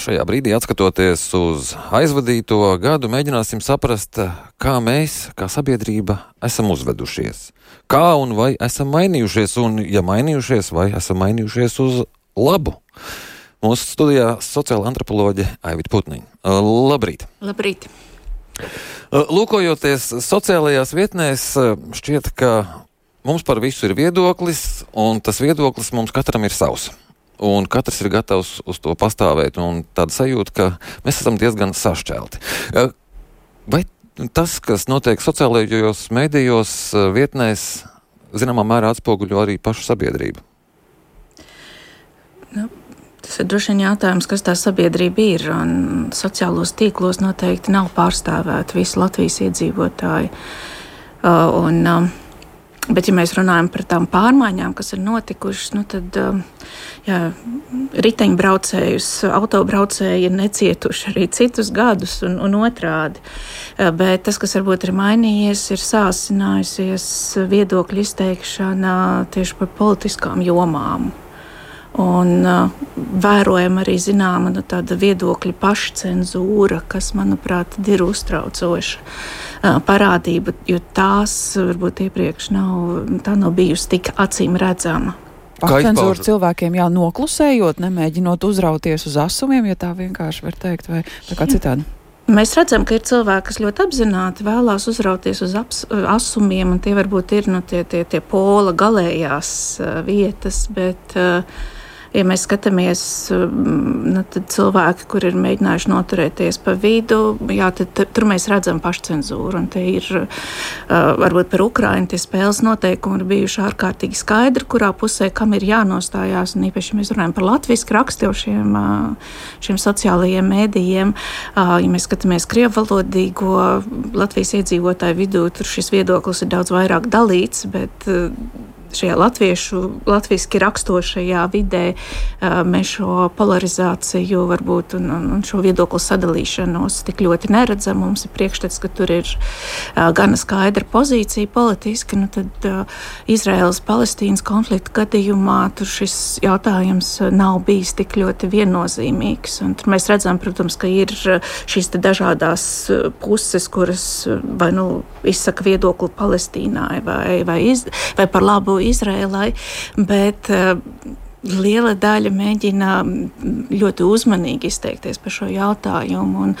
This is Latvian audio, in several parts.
Šajā brīdī, skatoties uz aizvadīto gadu, mēģināsim saprast, kā mēs, kā sabiedrība, esam uzvedušies. Kā un vai esam mainījušies, un, ja mainījušies, vai esam mainījušies uz labu. Mūsu studijā sociāla antropoloģe Aivita Putniņa. Labrīt! Labrīt! Lūkojoties sociālajās vietnēs, šķiet, ka mums par visu ir viedoklis, un tas viedoklis mums katram ir savs un katrs ir gatavs uz to pastāvēt. Tāda sajūta, ka mēs esam diezgan sašķelti. Vai tas, kas notiek sociālajos mēdījos, vietnēs, zināmā mērā atspoguļo arī pašu sabiedrību? Nu, tas ir droši vien jautājums, kas tā sabiedrība ir. Sociālos tīklos noteikti nav pārstāvēti visi Latvijas iedzīvotāji. Uh, un, uh, Bet, ja mēs runājam par tām pārmaiņām, kas ir notikušas, nu tad um, jā, riteņbraucējus, autobraucēji ir necietuši arī citus gadus, un, un otrādi. Uh, bet tas, kas varbūt ir mainījies, ir sāsinājusies viedokļu izteikšana tieši par politiskām jomām. Un uh, vērojama arī zināma nu, viedokļa pašcensūra, kas, manuprāt, ir uztraucoša uh, parādība, jo tās varbūt iepriekš nav, nav bijusi tik acīm redzama. Pašcensūra cilvēkiem jau noklusējot, nemēģinot uzrauties uz asumiem, ja tā vienkārši var teikt, vai kā citādi. Mēs redzam, ka ir cilvēki, kas ļoti apzināti vēlās uzrauties uz aps, asumiem, un tie varbūt ir nu, tie, tie, tie pola galējās uh, vietas, bet uh, ja mēs skatāmies, mm, nu, tad cilvēki, kur ir mēģinājuši noturēties pa vidu, jā, tad, tur mēs redzam pašcensūru. Un te ir varbūt par Ukraiņu tie spēles noteikumi ir bijuši ārkārtīgi skaidri, kurā pusē kam ir jānostājās. Un īpaši mēs runājam par latviešu rakstiošiem šiem sociālajiem mēdījiem. Ja mēs skatāmies krievvalodīgo Latvijas iedzīvotāju vidū, tur šis viedoklis ir daudz vairāk dalīts, bet šajā latviešu, latviešu rakstošajā vidē mēs šo polarizāciju varbūt un, un, un šo viedokļu sadalīšanos tik ļoti neredzam. Mums ir priekšstats, ka tur ir gana skaidra pozīcija politiski. Nu tad Izraēlas-Palestīnas konflikta gadījumā šis jautājums nav bijis tik ļoti viennozīmīgs. Un tur mēs redzam, protams, ka ir šīs dažādas puses, kuras vai nu izsaka viedokli Palestīnai vai, vai, iz, vai par labu Izrēlai, bet uh, liela daļa mēģina ļoti uzmanīgi izteikties par šo jautājumu. Un,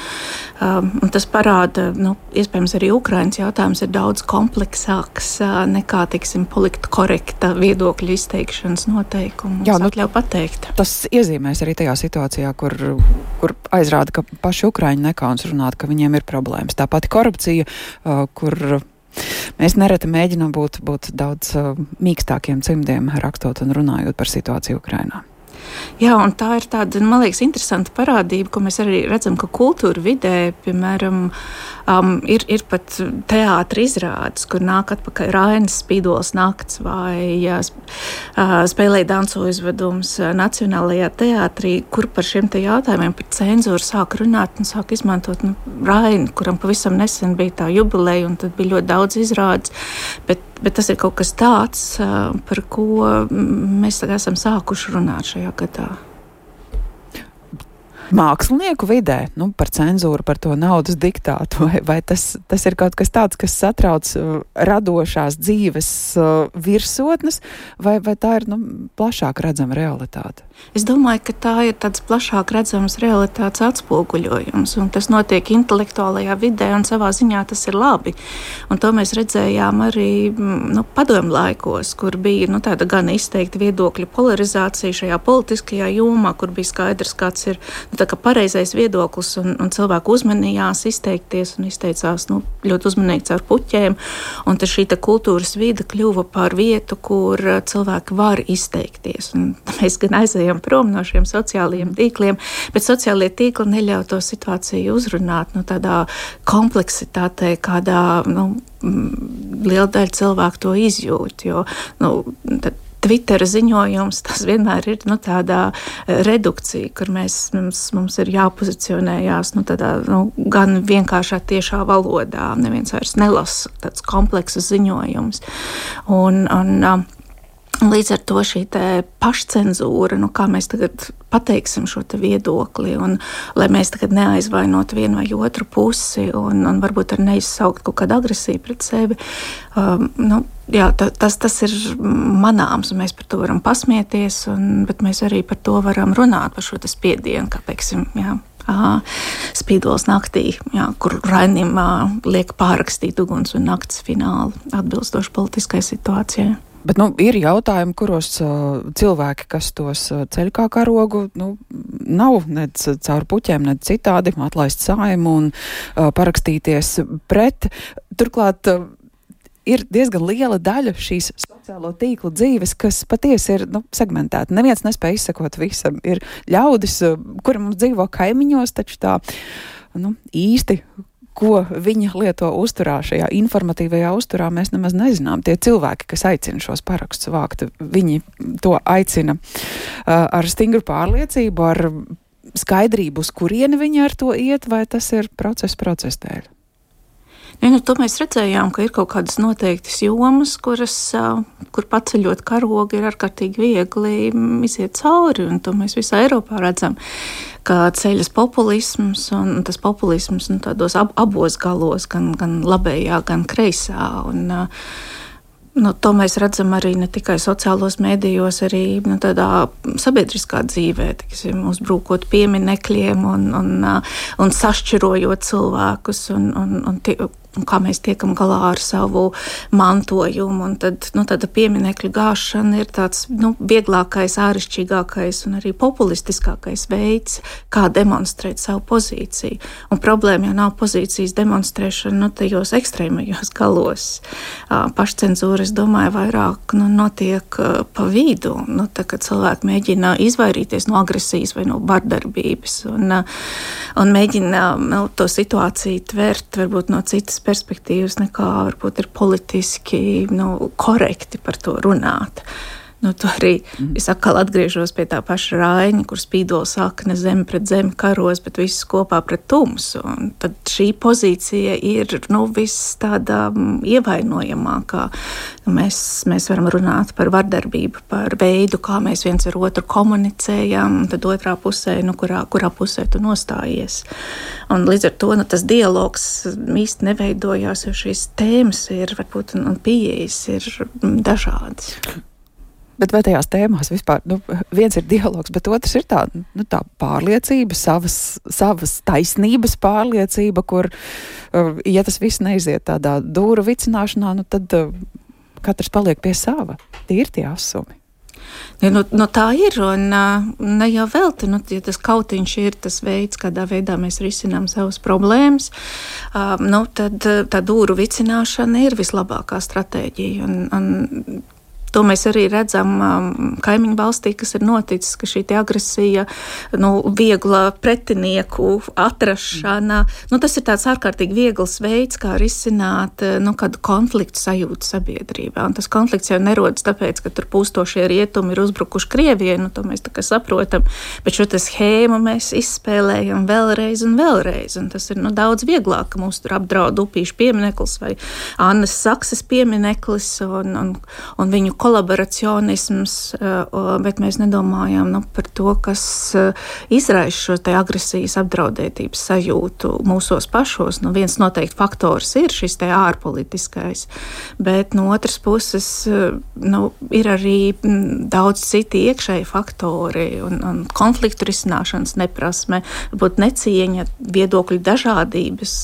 um, un tas parāda, nu, iespējams, arī Ukraiņas jautājums ir daudz kompleksāks uh, nekā, teiksim, polikt korekta viedokļu izteikšanas noteikumu. Jā, nu, pateikt. Tas iezīmēs arī tajā situācijā, kur, kur aizrāda, ka paši Ukraiņi nekauns runāt, ka viņiem ir problēmas. Tā pati korupcija, uh, kur Mēs nereti mēģinām būt, būt daudz uh, mīkstākiem cimdiem, rakstot un runājot par situāciju Ukrajinā. Jā, un tā ir tāda, man liekas, interesanta parādība, ko mēs arī redzam, ka kultūra vidē, piemēram, um, ir, ir pat teātris izrādes, kur nāk atpakaļ Rainas spīdols nakts vai jā, uh, spēlēja dansu izvedums uh, Nacionālajā teātrī, kur par šiem te jautājumiem par cenzūru sāk runāt un sāk izmantot nu, Rainu, kuram pavisam nesen bija tā jubileja, un tad bija ļoti daudz izrādes. Bet Bet tas ir kaut kas tāds, par ko mēs esam sākuši runāt šajā gadā mākslinieku vidē, nu, par cenzūru, par to naudas diktātu, vai, vai tas, tas ir kaut kas tāds, kas satrauc uh, radošās dzīves uh, virsotnes, vai, vai tā ir nu, plašāk redzama realitāte? Es domāju, ka tā ir tāds plašāk redzams realitātes atspoguļojums, un tas notiek intelektuālajā vidē, un savā ziņā tas ir labi. Un to mēs redzējām arī nu, padomu laikos, kur bija nu, tāda gan izteikta viedokļu polarizācija šajā politiskajā jomā, kur bija skaidrs, kāds ir nu, tā kā pareizais viedoklis, un, un cilvēku uzmanījās izteikties un izteicās nu, ļoti uzmanīgi caur puķēm. Un šī kultūras vide kļuva par vietu, kur uh, cilvēki var izteikties. Un mēs gan aizējām prom no šiem sociālajiem tīkliem, bet sociālie tīkli neļauj to situāciju uzrunāt nu, tādā kompleksitātē, kādā nu, liela daļa cilvēku to izjūt. Jo, nu, tad, Twitter ziņojums, tas vienmēr ir nu, tādā eh, redukcija, kur mēs, mums, mums ir jāpozicionējās nu, tādā, nu, gan vienkāršā tiešā valodā. Neviens vairs nelasa tāds komplekss ziņojums. Un, un, Līdz ar to šī pašcensūra, nu, kā mēs tagad pateiksim šo viedokli, un lai mēs tagad neaizvainotu vienu vai otru pusi, un, un varbūt arī neizsaukt kaut kādu agresiju pret sevi, um, nu, jā, ta, tas, tas ir manāms, un mēs par to varam pasmieties, un, bet mēs arī par to varam runāt, par šo spiedienu, kā teiksim. Jā. Spīdols naktī, jā, kur Rainim liek pārrakstīt uguns un nakts finālu atbilstoši politiskai situācijai. Bet nu, ir jautājumi, kuros uh, cilvēki, kas tos uh, ceļ kā karogu, nu, nav nec caur puķiem, nec citādi atlaist saimu un uh, parakstīties pret. Turklāt uh, ir diezgan liela daļa šīs sociālo tīklu dzīves, kas patiesi ir nu, segmentēta. Neviens nespēja izsekot visam. Ir ļaudis, kuri mums dzīvo kaimiņos, taču tā nu, īsti ko viņi lieto uzturā, šajā informatīvajā uzturā, mēs nemaz nezinām. Tie cilvēki, kas aicina šos parakstus vākt, viņi to aicina uh, ar stingru pārliecību, ar skaidrību, uz kurieni viņi ar to iet, vai tas ir process procesa dēļ. Ja, nu, to mēs redzējām, ka ir kaut kādas noteiktas jomas, kuras, kur paceļot karogu, ir ārkārtīgi viegli iziet cauri. To mēs visā Eiropā redzam, ka ceļas populisms un tas populisms nu, tādos ab, abos galos, gan, gan labējā, gan kreisā. Un, Nu, to mēs redzam arī ne tikai sociālos mēdījos, arī nu, tādā sabiedriskā dzīvē, tiksim, uzbrukot pieminekļiem un, un, un sašķirojot cilvēkus. Un, un, un tie, kā mēs tiekam galā ar savu mantojumu. Un tad nu, tāda pieminiekļa gāšana ir tāds nu, vieglākais, āršķirīgākais un arī populistiskākais veids, kā demonstrēt savu pozīciju. Un problēma jau nav pozīcijas demonstrēšana nu, tajos ekstrēmajos galos. Pašcensūra, es domāju, vairāk nu, notiek pa vidu, nu, tā, kad cilvēki mēģina izvairīties no agresijas vai no vardarbības un, un mēģina nu, to situāciju tvert varbūt no citas perspektīvas, nekā varbūt ir politiski nu, korekti par to runāt. Nu, to arī mm. es atkal atgriežos pie tā paša rāņa, kur spīdola saka, ne zeme pret zemi karos, bet viss kopā pret tumsu. Un tad šī pozīcija ir nu, viss tāda mm, ievainojamākā. Nu, mēs, mēs varam runāt par vardarbību, par veidu, kā mēs viens ar otru komunicējam, un tad otrā pusē, nu, kurā, kurā pusē tu nostājies. Un līdz ar to nu, tas dialogs īsti neveidojās, jo šīs tēmas ir, varbūt, un pieejas ir mm, dažādas. Bet vai tajās tēmās vispār nu, viens ir dialogs, bet otrs ir tā, nu, tā pārliecība, savas, savas taisnības pārliecība, kur, uh, ja tas viss neiziet tādā dūru vicināšanā, nu, tad uh, katrs paliek pie sava. Tie ir tie asumi. Ja, nu, nu, tā ir. Un, uh, ne jau velti, nu, ja tas kautiņš ir tas veids, kādā veidā mēs risinām savas problēmas, nu, tad tā dūru vicināšana ir vislabākā stratēģija. Un, un To mēs arī redzam um, kaimiņu valstī, kas ir noticis, ka šī agresija, nu, viegla pretinieku atrašana, nu, tas ir tāds ārkārtīgi viegls veids, kā risināt nu, kādu konfliktu sajūtu sabiedrībā. Un tas konflikts jau nerodas tāpēc, ka tur pūstošie rietumi ir uzbrukuši Krievijai, nu, to mēs tā kā saprotam, bet šo schēmu mēs izspēlējam vēlreiz un vēlreiz. Un tas ir nu, daudz vieglāk, ka mūs tur apdraud upīšu piemineklis vai Annas Sakses piemineklis un, un, un viņu kolaboracionisms, eh, bet mēs nedomājām nu, par to, kas eh, izraisa šo agresijas apdraudētības sajūtu mūsos pašos. Nu, viens noteikti faktors ir šis ārpolitiskais, bet no otras puses eh, nu, ir arī mm, daudz citi iekšēji faktori un, un konfliktu risināšanas neprasme, varbūt necieņa, viedokļu dažādības,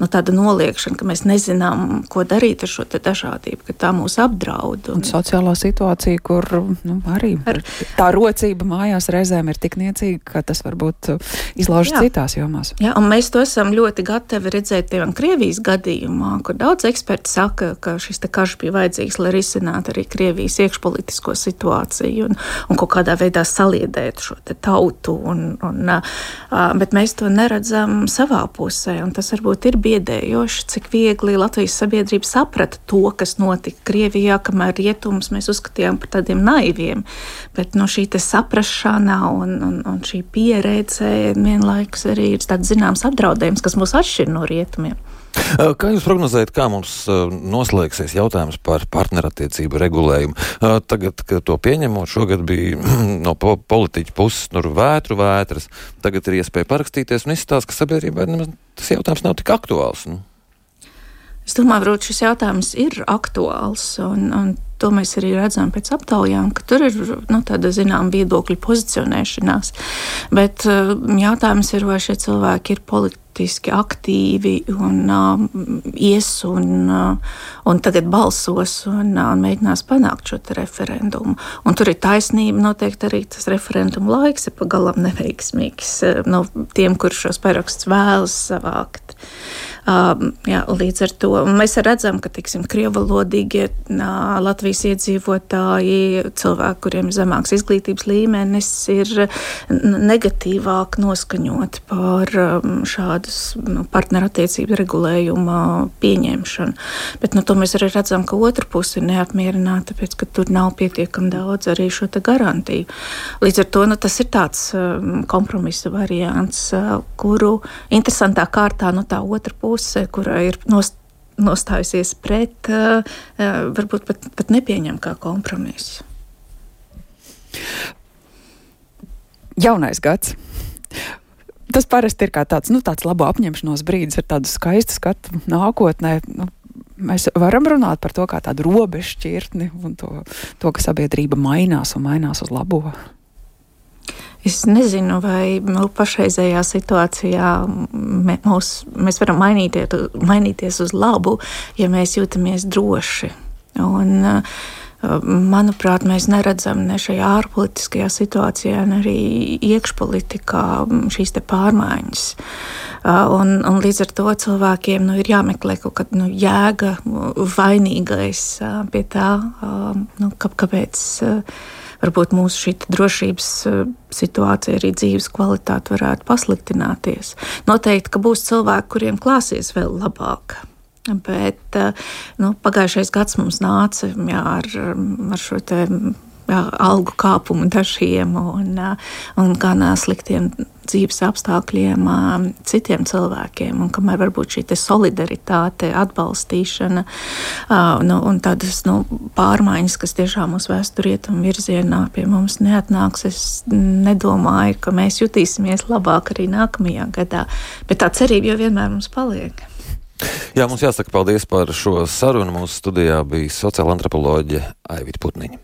nu, tāda noliekšana, ka mēs nezinām, ko darīt ar šo dažādību, ka tā mūs apdraud. Un, un sociālā situācija, kur nu, arī Ar... tā rocība mājās reizēm ir tik niecīga, ka tas varbūt uh, izlaužas citās jomās. Jā, un mēs to esam ļoti gatavi redzēt piemēram Krievijas gadījumā, kur daudz eksperti saka, ka šis karš bija vajadzīgs, lai risinātu arī Krievijas iekšpolitisko situāciju un, un kaut kādā veidā saliedētu šo tautu. Un, un, uh, bet mēs to neredzam savā pusē, un tas varbūt ir biedējoši, cik viegli Latvijas sabiedrība saprata to, kas notika Krievijā, kamēr rietums lēmumus mēs uzskatījām par tādiem naiviem. Bet no šī saprašana un, un, un šī pieredze vienlaikus arī ir tāds zināms apdraudējums, kas mūs atšķir no rietumiem. Kā jūs prognozējat, kā mums noslēgsies jautājums par partnerattiecību regulējumu? Tagad, kad to pieņemot, šogad bija no politiķa puses tur vētru vētras, tagad ir iespēja parakstīties un izstāst, ka sabiedrībai tas jautājums nav tik aktuāls. Nu? Es domāju, ka šis jautājums ir aktuāls, un, un to mēs arī redzam pēc aptaujām, ka tur ir nu, tāda zināmā viedokļa pozicionēšanās. Bet uh, jautājums ir, vai šie cilvēki ir politiski aktīvi un uh, ies un, uh, un tagad balsos un, uh, un mēģinās panākt šo referendumu. Un tur ir taisnība, noteikti arī tas referenduma laiks ir pagalām neveiksmīgs uh, no tiem, kurš šos parakstus vēlas savākt. Um, jā, līdz ar to mēs redzam, ka tiksim, krievalodīgie Latvijas iedzīvotāji, cilvēki, kuriem ir zemāks izglītības līmenis, ir negatīvāk noskaņoti par um, šādas nu, partnerattiecību regulējuma pieņemšanu. Bet nu, to mēs arī redzam, ka otra puse ir neapmierināta, tāpēc, ka tur nav pietiekami daudz arī šo garantiju. Līdz ar to nu, tas ir tāds um, kompromisa variants, uh, kuru interesantā kārtā nu, tā otra puse puse, kura ir nost, nostājusies pret, uh, varbūt pat, pat nepieņem kā kompromisu. Jaunais gads. Tas parasti ir kā tāds, nu, tāds labo apņemšanos brīdis ar tādu skaistu skatu nākotnē. Nu, mēs varam runāt par to kā tādu robežu šķirtni un to, to, ka sabiedrība mainās un mainās uz labo. Es nezinu, vai nu, pašreizējā situācijā mūs, mēs varam mainīties, mainīties uz labu, ja mēs jūtamies droši. Un, manuprāt, mēs neredzam ne šajā ārpolitiskajā situācijā, ne arī iekšpolitikā šīs pārmaiņas. Un, un līdz ar to cilvēkiem nu, ir jāmeklē kaut kāda nu, jēga, vainīgais pie tā, nu, kāpēc varbūt mūsu šī drošības eh, situācija, arī dzīves kvalitāte varētu pasliktināties. Noteikti, ka būs cilvēki, kuriem klāsies vēl labāk. Bet eh, nu, pagājušais gads mums nāca jā, ar, ar šo algu kāpumu dažiem un, un gan sliktiem dzīves apstākļiem citiem cilvēkiem. Un kamēr varbūt šī solidaritāte, atbalstīšana nu, un tādas nu, pārmaiņas, kas tiešām uz vēsturietumu virzienā pie mums neatnāks, es nedomāju, ka mēs jutīsimies labāk arī nākamajā gadā. Bet tā cerība jau vienmēr mums paliek. Jā, mums jāsaka paldies par šo sarunu. Mūsu studijā bija sociāla antropoloģija Aivita Putniņa.